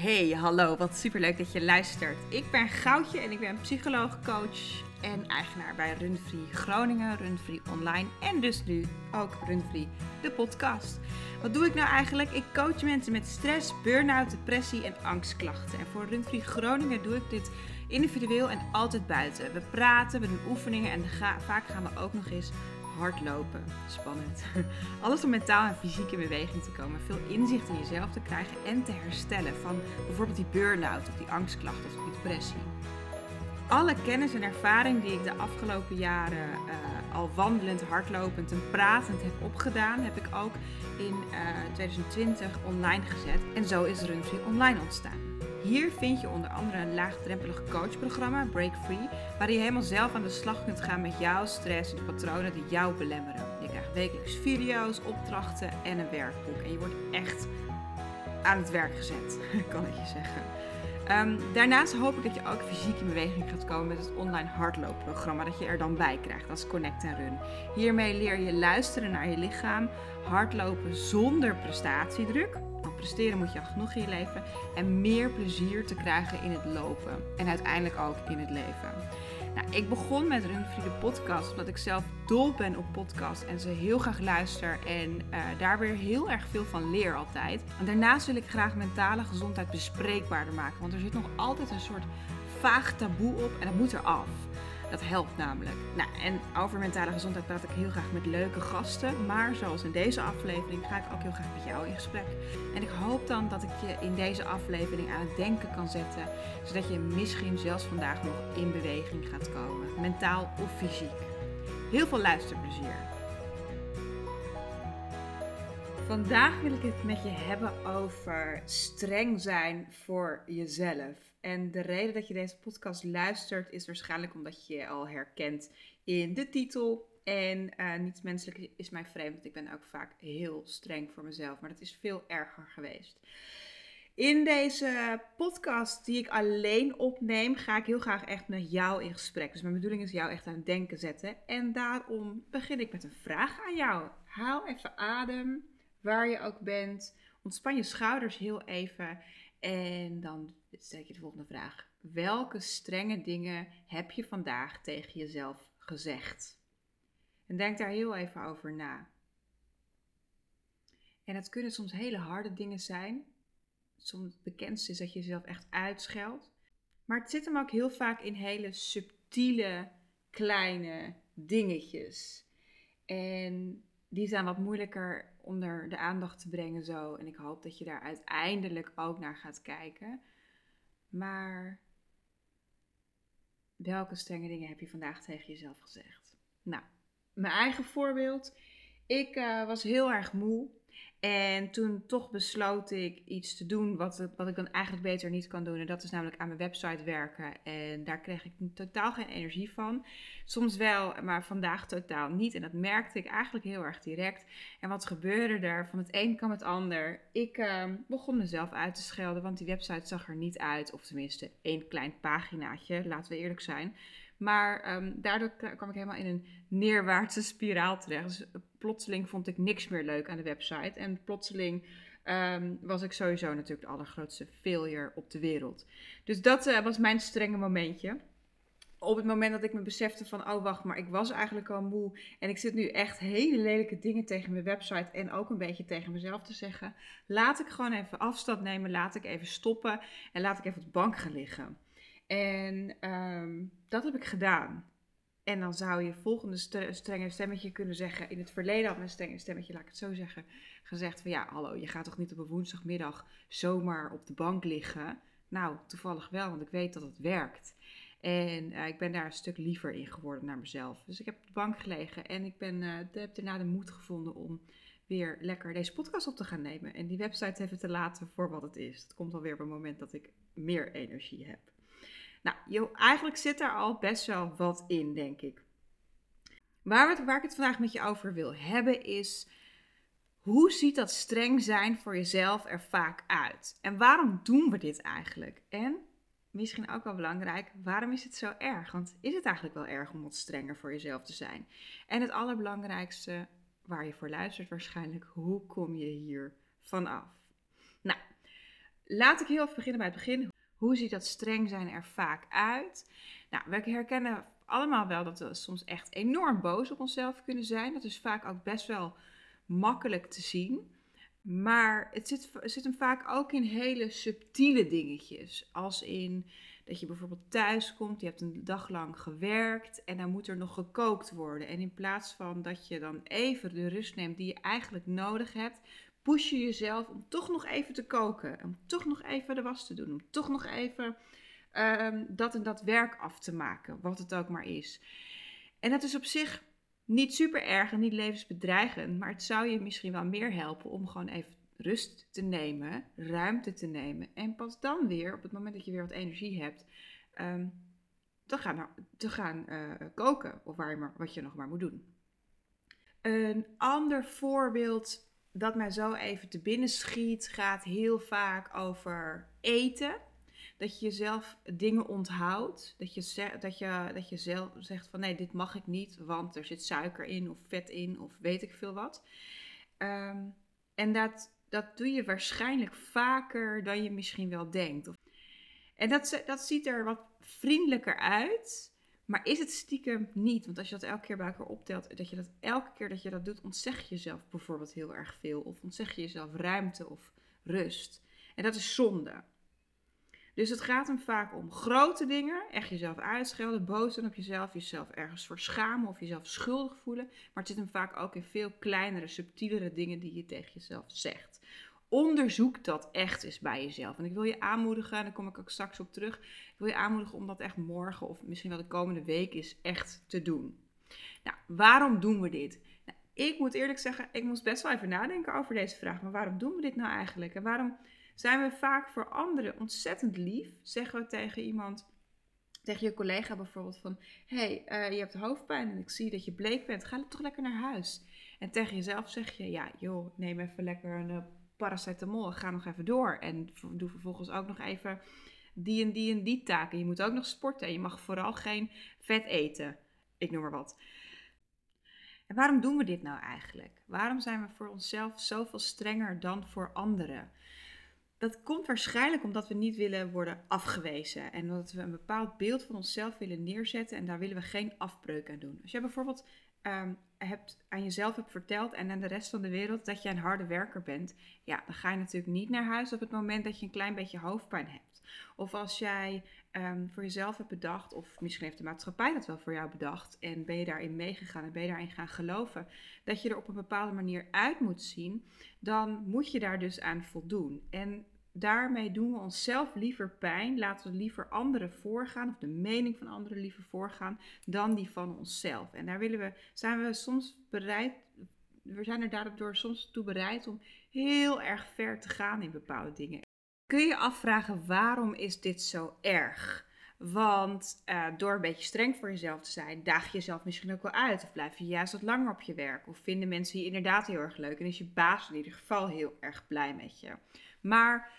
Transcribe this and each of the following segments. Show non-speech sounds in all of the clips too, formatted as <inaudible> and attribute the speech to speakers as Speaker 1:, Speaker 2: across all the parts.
Speaker 1: Hey, hallo, wat superleuk dat je luistert. Ik ben Goudje en ik ben psycholoog, coach en eigenaar bij Runfree Groningen, Runfree Online en dus nu ook Runfree, de podcast. Wat doe ik nou eigenlijk? Ik coach mensen met stress, burn-out, depressie en angstklachten. En voor Runfree Groningen doe ik dit individueel en altijd buiten. We praten, we doen oefeningen en vaak gaan we ook nog eens hardlopen. Spannend. <laughs> Alles om mentaal en fysiek in beweging te komen. Veel inzicht in jezelf te krijgen en te herstellen van bijvoorbeeld die burn-out of die angstklachten of die depressie. Alle kennis en ervaring die ik de afgelopen jaren uh, al wandelend, hardlopend en pratend heb opgedaan, heb ik ook in uh, eh, 2020 online gezet. En zo is Runfree Online ontstaan. Hier vind je onder andere een laagdrempelig coachprogramma, Break Free, waar je helemaal zelf aan de slag kunt gaan met jouw stress en de patronen die jou belemmeren. Je krijgt wekelijks video's, opdrachten en een werkboek. En je wordt echt aan het werk gezet, <laughs> kan ik je zeggen. Ehm, daarnaast hoop ik dat je ook fysiek in beweging gaat komen met het online hardloopprogramma dat je er dan bij krijgt als Connect en Run. Hiermee leer je luisteren naar je lichaam, hardlopen zonder prestatiedruk presteren moet je al genoeg in je leven. En meer plezier te krijgen in het lopen. En uiteindelijk ook in het leven. Nou, ik begon met Runfree de podcast omdat ik zelf dol ben op podcast en ze heel graag luister en uh, daar weer heel erg veel van leer altijd. En daarnaast wil ik graag mentale gezondheid bespreekbaarder maken, want er zit nog altijd een soort vaag taboe op en dat moet eraf. Dat helpt namelijk. Nou, en over mentale gezondheid praat ik heel graag met leuke gasten. Maar zoals in deze aflevering ga ik ook heel graag met jou in gesprek. En ik hoop dan dat ik je in deze aflevering aan het denken kan zetten. Zodat je misschien zelfs vandaag nog in beweging gaat komen. Mentaal of fysiek. Heel veel luisterplezier. Vandaag wil ik het met je hebben over streng zijn voor jezelf. En de reden dat je deze podcast luistert is waarschijnlijk omdat je je al herkent in de titel. En uh, niet menselijk is mij vreemd, want ik ben ook vaak heel streng voor mezelf. Maar dat is veel erger geweest. In deze podcast die ik alleen opneem, ga ik heel graag echt met jou in gesprek. Dus mijn bedoeling is jou echt aan het denken zetten. En daarom begin ik met een vraag aan jou. Haal even adem, waar je ook bent. Ontspan je schouders heel even. En dan stel ik je de volgende vraag. Welke strenge dingen heb je vandaag tegen jezelf gezegd? En denk daar heel even over na. En het kunnen soms hele harde dingen zijn. Soms het bekendste is dat je jezelf echt uitscheldt. Maar het zit hem ook heel vaak in hele subtiele, kleine dingetjes. En die zijn wat moeilijker onder de aandacht te brengen zo. En ik hoop dat je daar uiteindelijk ook naar gaat kijken. Maar welke strenge dingen heb je vandaag tegen jezelf gezegd? Nou, mijn eigen voorbeeld. Ik uh, was heel erg moe. En toen toch besloot ik iets te doen wat, wat ik dan eigenlijk beter niet kan doen. En dat is namelijk aan mijn website werken. En daar kreeg ik totaal geen energie van. Soms wel, maar vandaag totaal niet. En dat merkte ik eigenlijk heel erg direct. En wat gebeurde er? Van het een kwam het ander. Ik uh, begon mezelf uit te schelden, want die website zag er niet uit. Of tenminste, één klein paginaatje, laten we eerlijk zijn. Maar um, daardoor kwam ik helemaal in een neerwaartse spiraal terecht. Dus eh, plotseling vond ik niks meer leuk aan de website. En plotseling um, was ik sowieso natuurlijk de allergrootste failure op de wereld. Dus dat uh, was mijn strenge momentje. Op het moment dat ik me besefte van, oh wacht, maar ik was eigenlijk al moe. En ik zit nu echt hele lelijke dingen tegen mijn website en ook een beetje tegen mezelf te zeggen. Laat ik gewoon even afstand nemen, laat ik even stoppen en laat ik even op de bank gaan liggen. En ehm, dat heb ik gedaan. En dan zou je volgende strenge stemmetje kunnen zeggen. In het verleden had mijn strenge stemmetje, laat ik het zo zeggen, gezegd van ja, hallo, je gaat toch niet op een woensdagmiddag zomaar op de bank liggen? Nou, toevallig wel, want ik weet dat het werkt. En uh, ik ben daar een stuk liever in geworden naar mezelf. Dus ik heb op de bank gelegen en ik ben, uh, heb daarna de moed gevonden om weer lekker deze podcast op te gaan nemen. En die website even te laten voor wat het is. Het komt alweer op een moment dat ik meer energie heb. Nou, eigenlijk zit daar al best wel wat in, denk ik. Waar, waar ik het vandaag met je over wil hebben is... Hoe ziet dat streng zijn voor jezelf er vaak uit? En waarom doen we dit eigenlijk? En misschien ook wel belangrijk, waarom is het zo erg? Want is het eigenlijk wel erg om wat strenger voor jezelf te zijn? En het allerbelangrijkste, waar je voor luistert waarschijnlijk, hoe kom je hier vanaf? Nou, laat ik heel even beginnen bij het begin. Hoe ziet dat streng zijn er vaak uit? Nou, we herkennen allemaal wel dat we soms echt enorm boos op onszelf kunnen zijn. Dat is vaak ook best wel makkelijk te zien. Maar het zit, zit hem vaak ook in hele subtiele dingetjes. Als in dat je bijvoorbeeld thuis komt, je hebt een dag lang gewerkt en dan moet er nog gekookt worden. En in plaats van dat je dan even de rust neemt die je eigenlijk nodig hebt, push je jezelf om toch nog even te koken. Om toch nog even de was te doen. Om toch nog even ehm, dat en dat werk af te maken. Wat het ook maar is. En dat is op zich niet super erg en niet levensbedreigend. Maar het zou je misschien wel meer helpen om gewoon even rust te nemen, ruimte te nemen. En pas dan weer, op het moment dat je weer wat energie hebt, um, te gaan, te gaan uh, koken. Of waar je maar, wat je nog maar moet doen. Een ander voorbeeld dat mij zo even te binnen schiet, gaat heel vaak over eten. Dat je jezelf dingen onthoudt. Dat je, dat, je, dat je zelf zegt van nee, dit mag ik niet, want er zit suiker in of vet in of weet ik veel wat. Ehm, en dat, dat doe je waarschijnlijk vaker dan je misschien wel denkt. En dat, dat ziet er wat vriendelijker uit. Maar is het stiekem niet? Want als je dat elke keer bij elkaar optelt, dat je dat elke keer dat je dat doet, ontzeg je jezelf bijvoorbeeld heel erg veel. Of ontzeg je jezelf ruimte of rust. En dat is zonde. Dus het gaat hem vaak om grote dingen, echt jezelf uitschelden, boos zijn op jezelf, jezelf ergens voor schamen of jezelf schuldig voelen. Maar het zit hem vaak ook in veel kleinere, subtielere dingen die je tegen jezelf zegt onderzoek dat echt eens bij jezelf. En ik wil je aanmoedigen, en daar kom ik ook straks op terug. Ik wil je aanmoedigen om dat echt morgen of misschien wel de komende week is echt te doen. Nou, waarom doen we dit? Nou, ik moet eerlijk zeggen, ik moest best wel even nadenken over deze vraag. Maar waarom doen we dit nou eigenlijk? En waarom zijn we vaak voor anderen ontzettend lief? Zeggen we tegen iemand, tegen je collega bijvoorbeeld van... hey, uh, je hebt hoofdpijn en ik zie dat je bleek bent. Ga toch lekker naar huis. En tegen jezelf zeg je, ja joh, neem even lekker een eh, paracetamol, ga nog even door. En doe vervolgens ook nog even die en die en die taken. Je moet ook nog sporten en je mag vooral geen vet eten. Ik noem maar wat. En waarom doen we dit nou eigenlijk? Waarom zijn we voor onszelf zoveel strenger dan voor anderen? Dat komt waarschijnlijk omdat we niet willen worden afgewezen en dat we een bepaald beeld van onszelf willen neerzetten en daar willen we geen afbreuk aan doen. Als je bijvoorbeeld um, hebt, aan jezelf hebt verteld en aan de rest van de wereld dat je een harde werker bent, ja, dan ga je natuurlijk niet naar huis op het moment dat je een klein beetje hoofdpijn hebt. Of als jij um, voor jezelf hebt bedacht, of misschien heeft de maatschappij dat wel voor jou bedacht, en ben je daarin meegegaan en ben je daarin gaan geloven, dat je er op een bepaalde manier uit moet zien, dan moet je daar dus aan voldoen. En daarmee doen we onszelf liever pijn, laten we liever anderen voorgaan, of de mening van anderen liever voorgaan, dan die van onszelf. En daar willen we, zijn we soms bereid, we zijn er daardoor soms toe bereid om heel erg ver te gaan in bepaalde dingen. Kun je afvragen waarom is dit zo erg? Want uh, door een beetje streng voor jezelf te zijn, daag je jezelf misschien ook wel uit. Of blijf je juist wat langer op je werk. Of vinden mensen je inderdaad heel erg leuk. En is je baas in ieder geval heel erg blij met je. Maar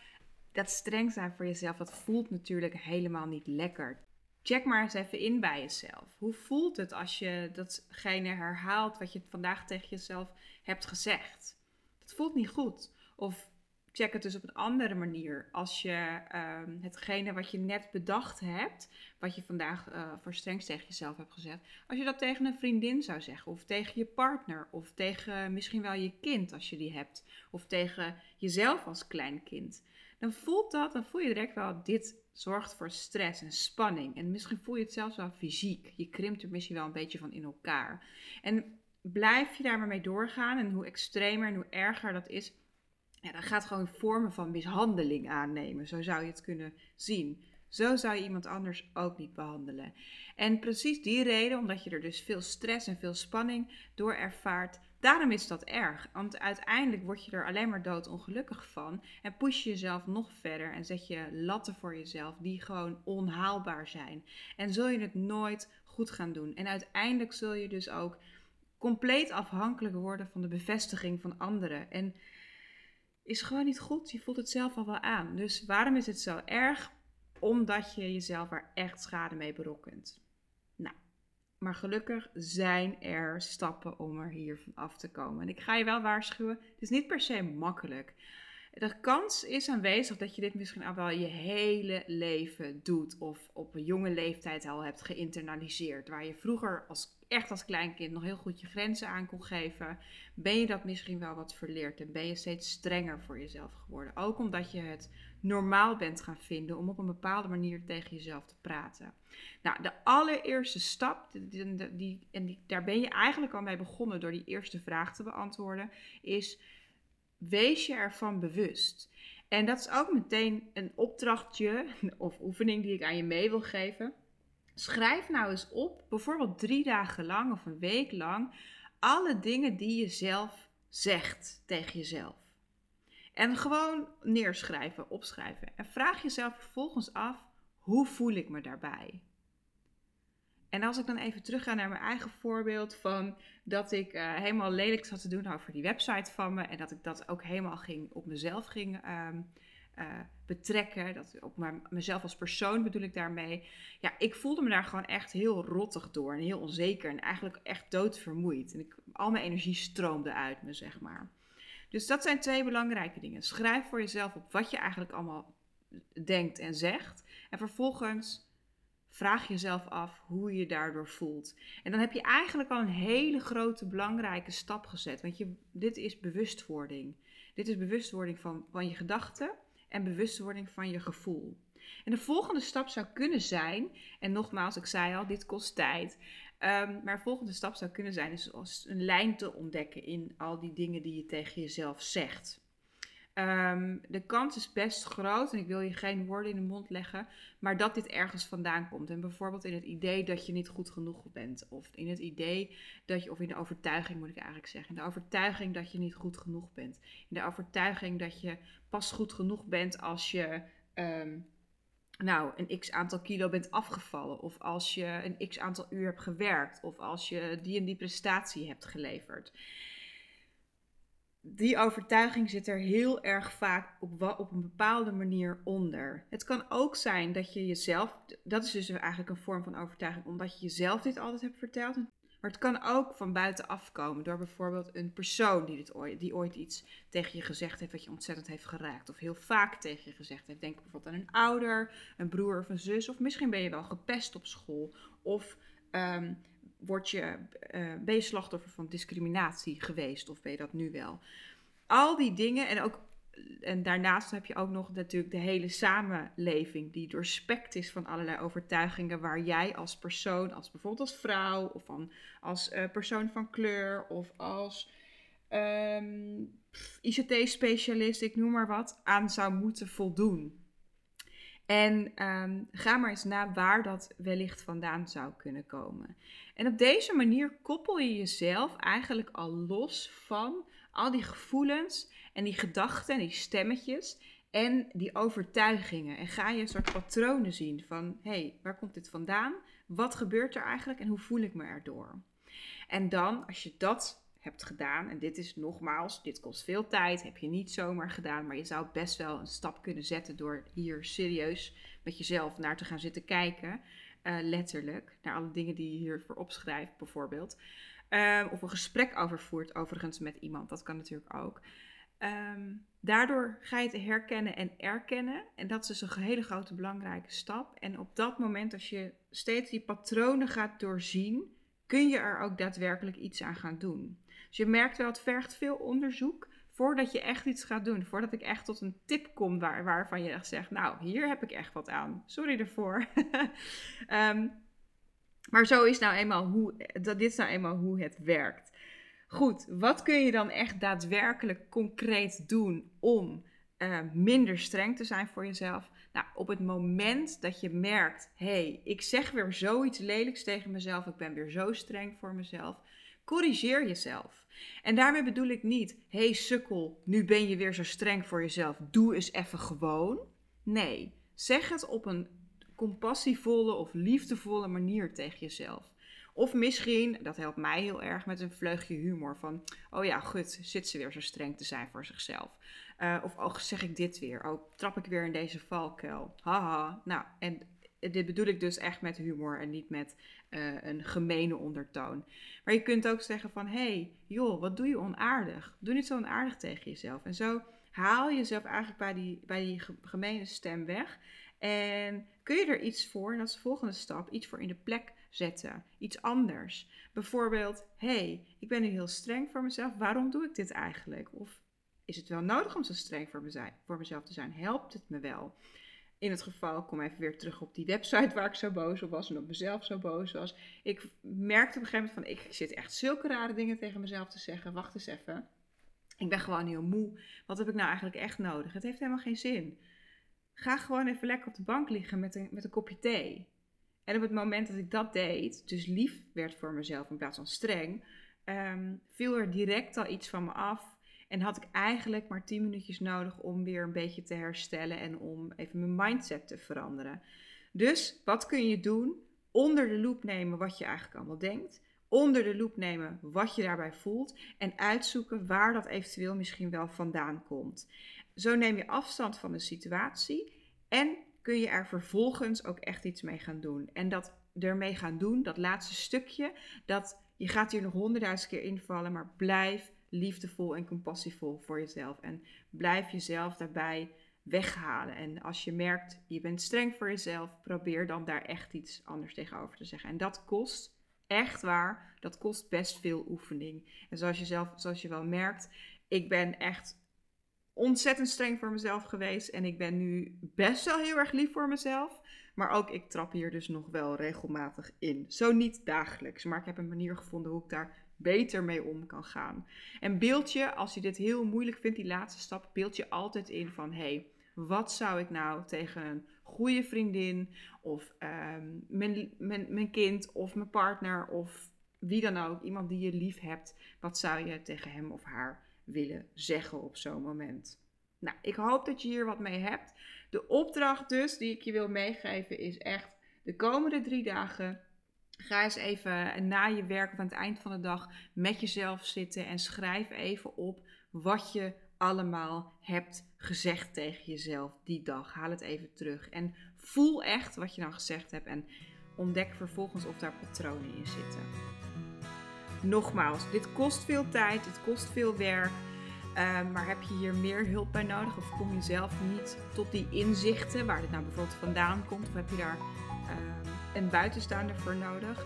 Speaker 1: dat streng zijn voor jezelf, dat voelt natuurlijk helemaal niet lekker. Check maar eens even in bij jezelf. Hoe voelt het als je datgene herhaalt wat je vandaag tegen jezelf hebt gezegd? Dat voelt niet goed. Of check het dus op een andere manier. Als je um, hetgene wat je net bedacht hebt, wat je vandaag uh, voor streng tegen jezelf hebt gezegd, als je dat tegen een vriendin zou zeggen, of tegen je partner, of tegen misschien wel je kind als je die hebt, of tegen jezelf als klein kind dan voelt dat, dan voel je direct wel, dit zorgt voor stress en spanning. En misschien voel je het zelfs wel fysiek. Je krimpt er misschien wel een beetje van in elkaar. En blijf je daar maar mee doorgaan en hoe extremer en hoe erger dat is, ja, dan gaat gewoon vormen van mishandeling aannemen. Zo zou je het kunnen zien. Zo zou je iemand anders ook niet behandelen. En precies die reden, omdat je er dus veel stress en veel spanning door ervaart, Daarom is dat erg, want uiteindelijk word je er alleen maar doodongelukkig van en push je jezelf nog verder en zet je latten voor jezelf die gewoon onhaalbaar zijn. En zul je het nooit goed gaan doen. En uiteindelijk zul je dus ook compleet afhankelijk worden van de bevestiging van anderen. En is gewoon niet goed. Je voelt het zelf al wel aan. Dus waarom is het zo erg? Omdat je jezelf er echt schade mee berokkent. Nou, maar gelukkig zijn er stappen om er hiervan af te komen. En ik ga je wel waarschuwen, het is niet per se makkelijk. de kans is aanwezig dat je dit misschien al wel je hele leven doet. Of op een jonge leeftijd al hebt geïnternaliseerd. Waar je vroeger als, echt als kleinkind nog heel goed je grenzen aan kon geven. Ben je dat misschien wel wat verleerd. En ben je steeds strenger voor jezelf geworden. Ook omdat je het normaal bent gaan vinden om op een bepaalde manier tegen jezelf te praten. Nou, de allereerste stap, die, die, en die, daar ben je eigenlijk al mee begonnen door die eerste vraag te beantwoorden, is wees je ervan bewust. En dat is ook meteen een opdrachtje <laughs> of oefening die ik aan je mee wil geven. Schrijf nou eens op, bijvoorbeeld drie dagen lang of een week lang, alle dingen die je zelf zegt tegen jezelf. En gewoon neerschrijven, opschrijven. En vraag jezelf vervolgens af, hoe voel ik me daarbij? En als ik dan even terug ga naar mijn eigen voorbeeld van dat ik uh, helemaal lelijk zat te doen over die website van me en dat ik dat ook helemaal ging, op mezelf ging um, uh, betrekken, dat op mijn, mezelf als persoon bedoel ik daarmee. Ja, ik voelde me daar gewoon echt heel rottig door en heel onzeker en eigenlijk echt doodvermoeid. En ik, al mijn energie stroomde uit me, zeg maar. Dus dat zijn twee belangrijke dingen. Schrijf voor jezelf op wat je eigenlijk allemaal denkt en zegt. En vervolgens vraag jezelf af hoe je daardoor voelt. En dan heb je eigenlijk al een hele grote belangrijke stap gezet. Want je, dit is bewustwording. Dit is bewustwording van, van je gedachten en bewustwording van je gevoel. En de volgende stap zou kunnen zijn, en nogmaals, ik zei al, dit kost tijd. Um, maar de volgende stap zou kunnen zijn, is een lijn te ontdekken in al die dingen die je tegen jezelf zegt. Ehm, de kans is best groot, en ik wil je geen woorden in de mond leggen, maar dat dit ergens vandaan komt. En bijvoorbeeld in het idee dat je niet goed genoeg bent, of in het idee dat je, of in de overtuiging moet ik eigenlijk zeggen, in de overtuiging dat je niet goed genoeg bent. In de overtuiging dat je pas goed genoeg bent als je um, nou, een x aantal kilo bent afgevallen, of als je een x aantal uur hebt gewerkt, of als je die en die prestatie hebt geleverd die overtuiging zit er heel erg vaak op, op een bepaalde manier onder. Het kan ook zijn dat je jezelf, dat is dus eigenlijk een vorm van overtuiging, omdat je jezelf dit altijd hebt verteld. Maar het kan ook van buitenaf komen door bijvoorbeeld een persoon die, dit ooit, die ooit iets tegen je gezegd heeft wat je ontzettend heeft geraakt. Of heel vaak tegen je gezegd heeft. Denk bijvoorbeeld aan een ouder, een broer of een zus. Of misschien ben je wel gepest op school. Of um, word je, uh, ben je slachtoffer van discriminatie geweest of ben je dat nu wel? Al die dingen en ook en daarnaast heb je ook nog natuurlijk de hele samenleving die doorspekt is van allerlei overtuigingen waar jij als persoon, als bijvoorbeeld als vrouw of van, als uh, persoon van kleur of als ehm, ICT-specialist, ik noem maar wat, aan zou moeten voldoen. En um, ga maar eens na waar dat wellicht vandaan zou kunnen komen. En op deze manier koppel je jezelf eigenlijk al los van al die gevoelens en die gedachten en die stemmetjes en die overtuigingen. En ga je een soort patronen zien van, hé, hey, waar komt dit vandaan? Wat gebeurt er eigenlijk en hoe voel ik me erdoor? En dan, als je dat hebt gedaan, en dit is nogmaals, dit kost veel tijd, heb je niet zomaar gedaan, maar je zou best wel een stap kunnen zetten door hier serieus met jezelf naar te gaan zitten kijken. Uh, letterlijk, naar alle dingen die je hiervoor opschrijft, bijvoorbeeld. Um, of een gesprek overvoert, overigens, met iemand. Dat kan natuurlijk ook. Um, daardoor ga je het herkennen en erkennen. En dat is dus een hele grote belangrijke stap. En op dat moment, als je steeds die patronen gaat doorzien, kun je er ook daadwerkelijk iets aan gaan doen. Dus je merkt wel, het vergt veel onderzoek voordat je echt iets gaat doen. Voordat ik echt tot een tip kom waar, waarvan je echt zegt, nou, hier heb ik echt wat aan. Sorry ervoor. um, <laughs> maar zo is nou eenmaal hoe, dat, dit is nou eenmaal hoe het werkt. Goed, wat kun je dan echt daadwerkelijk concreet doen om uh, minder streng te zijn voor jezelf? Nou, op het moment dat je merkt, hé, hey, ik zeg weer zoiets lelijks tegen mezelf, ik ben weer zo streng voor mezelf, corrigeer jezelf. En daarmee bedoel ik niet, hé hey, sukkel, nu ben je weer zo streng voor jezelf, doe eens even gewoon. Nee, zeg het op een compassievolle of liefdevolle manier tegen jezelf. Of misschien, dat helpt mij heel erg met een vleugje humor van, oh ja, goed, zit ze weer zo streng te zijn voor zichzelf. Uh, of, oh, zeg ik dit weer? Oh, trap ik weer in deze valkuil? Haha. Nou, en dit bedoel ik dus echt met humor en niet met uh, een gemene ondertoon. Maar je kunt ook zeggen van, hey, joh, wat doe je onaardig? Doe niet zo onaardig tegen jezelf. En zo Haal jezelf eigenlijk bij die, bij die gemene stem weg. En kun je er iets voor, en dat de volgende stap, iets voor in de plek zetten. Iets anders. Bijvoorbeeld, hey, ik ben nu heel streng voor mezelf. Waarom doe ik dit eigenlijk? Of is het wel nodig om zo streng voor mezelf te zijn? Helpt het me wel? In het geval, kom even weer terug op die website waar ik zo boos op was en op mezelf zo boos was. Ik merkte op een gegeven moment van, ik zit echt zulke rare dingen tegen mezelf te zeggen. Wacht eens even. Ik ben gewoon heel moe. Wat heb ik nou eigenlijk echt nodig? Het heeft helemaal geen zin. Ga gewoon even lekker op de bank liggen met een, met een kopje thee. En op het moment dat ik dat deed, dus lief werd voor mezelf in plaats van streng, ehm, viel er direct al iets van me af. En had ik eigenlijk maar 10 minuutjes nodig om weer een beetje te herstellen en om even mijn mindset te veranderen. Dus wat kun je doen? Onder de loep nemen wat je eigenlijk allemaal denkt. Onder de loep nemen wat je daarbij voelt. En uitzoeken waar dat eventueel misschien wel vandaan komt. Zo neem je afstand van de situatie en kun je er vervolgens ook echt iets mee gaan doen. En dat ermee gaan doen, dat laatste stukje, dat je gaat hier nog honderdduizend keer invallen, maar blijf liefdevol en compassievol voor jezelf. En blijf jezelf daarbij weghalen. En als je merkt, je bent streng voor jezelf, probeer dan daar echt iets anders tegenover te zeggen. En dat kost echt waar, dat kost best veel oefening. En zoals je zelf, zoals je wel merkt, ik ben echt ontzettend streng voor mezelf geweest. En ik ben nu best wel heel erg lief voor mezelf. Maar ook ik trap hier dus nog wel regelmatig in. Zo niet dagelijks. Maar ik heb een manier gevonden hoe ik daar beter mee om kan gaan. En beeld je, als je dit heel moeilijk vindt, die laatste stap, beeld je altijd in van hé, hey, wat zou ik nou tegen een goede vriendin of ehm, mijn, mijn, mijn kind of mijn partner of wie dan ook, iemand die je lief hebt, wat zou je tegen hem of haar willen zeggen op zo'n moment? Nou, ik hoop dat je hier wat mee hebt. De opdracht dus die ik je wil meegeven is echt de komende drie dagen Ga eens even na je werk of aan het eind van de dag met jezelf zitten en schrijf even op wat je allemaal hebt gezegd tegen jezelf die dag. Haal het even terug en voel echt wat je dan gezegd hebt en ontdek vervolgens of daar patronen in zitten. Nogmaals, dit kost veel tijd, het kost veel werk. Uh, maar heb je hier meer hulp bij nodig of kom je zelf niet tot die inzichten waar dit nou bijvoorbeeld vandaan komt? Of heb je daar uh, een buitenstaander voor nodig?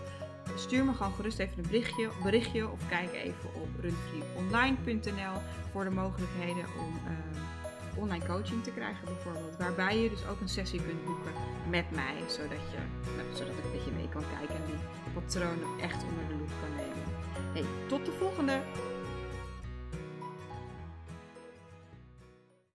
Speaker 1: Stuur me gewoon gerust even een berichtje, berichtje of kijk even op runfreeonline.nl voor de mogelijkheden om uh, online coaching te krijgen bijvoorbeeld. Waarbij je dus ook een sessie kunt boeken met mij, zodat, je, nou, zodat ik een beetje mee kan kijken en die patronen echt onder de loep kan nemen. Hey, tot de volgende!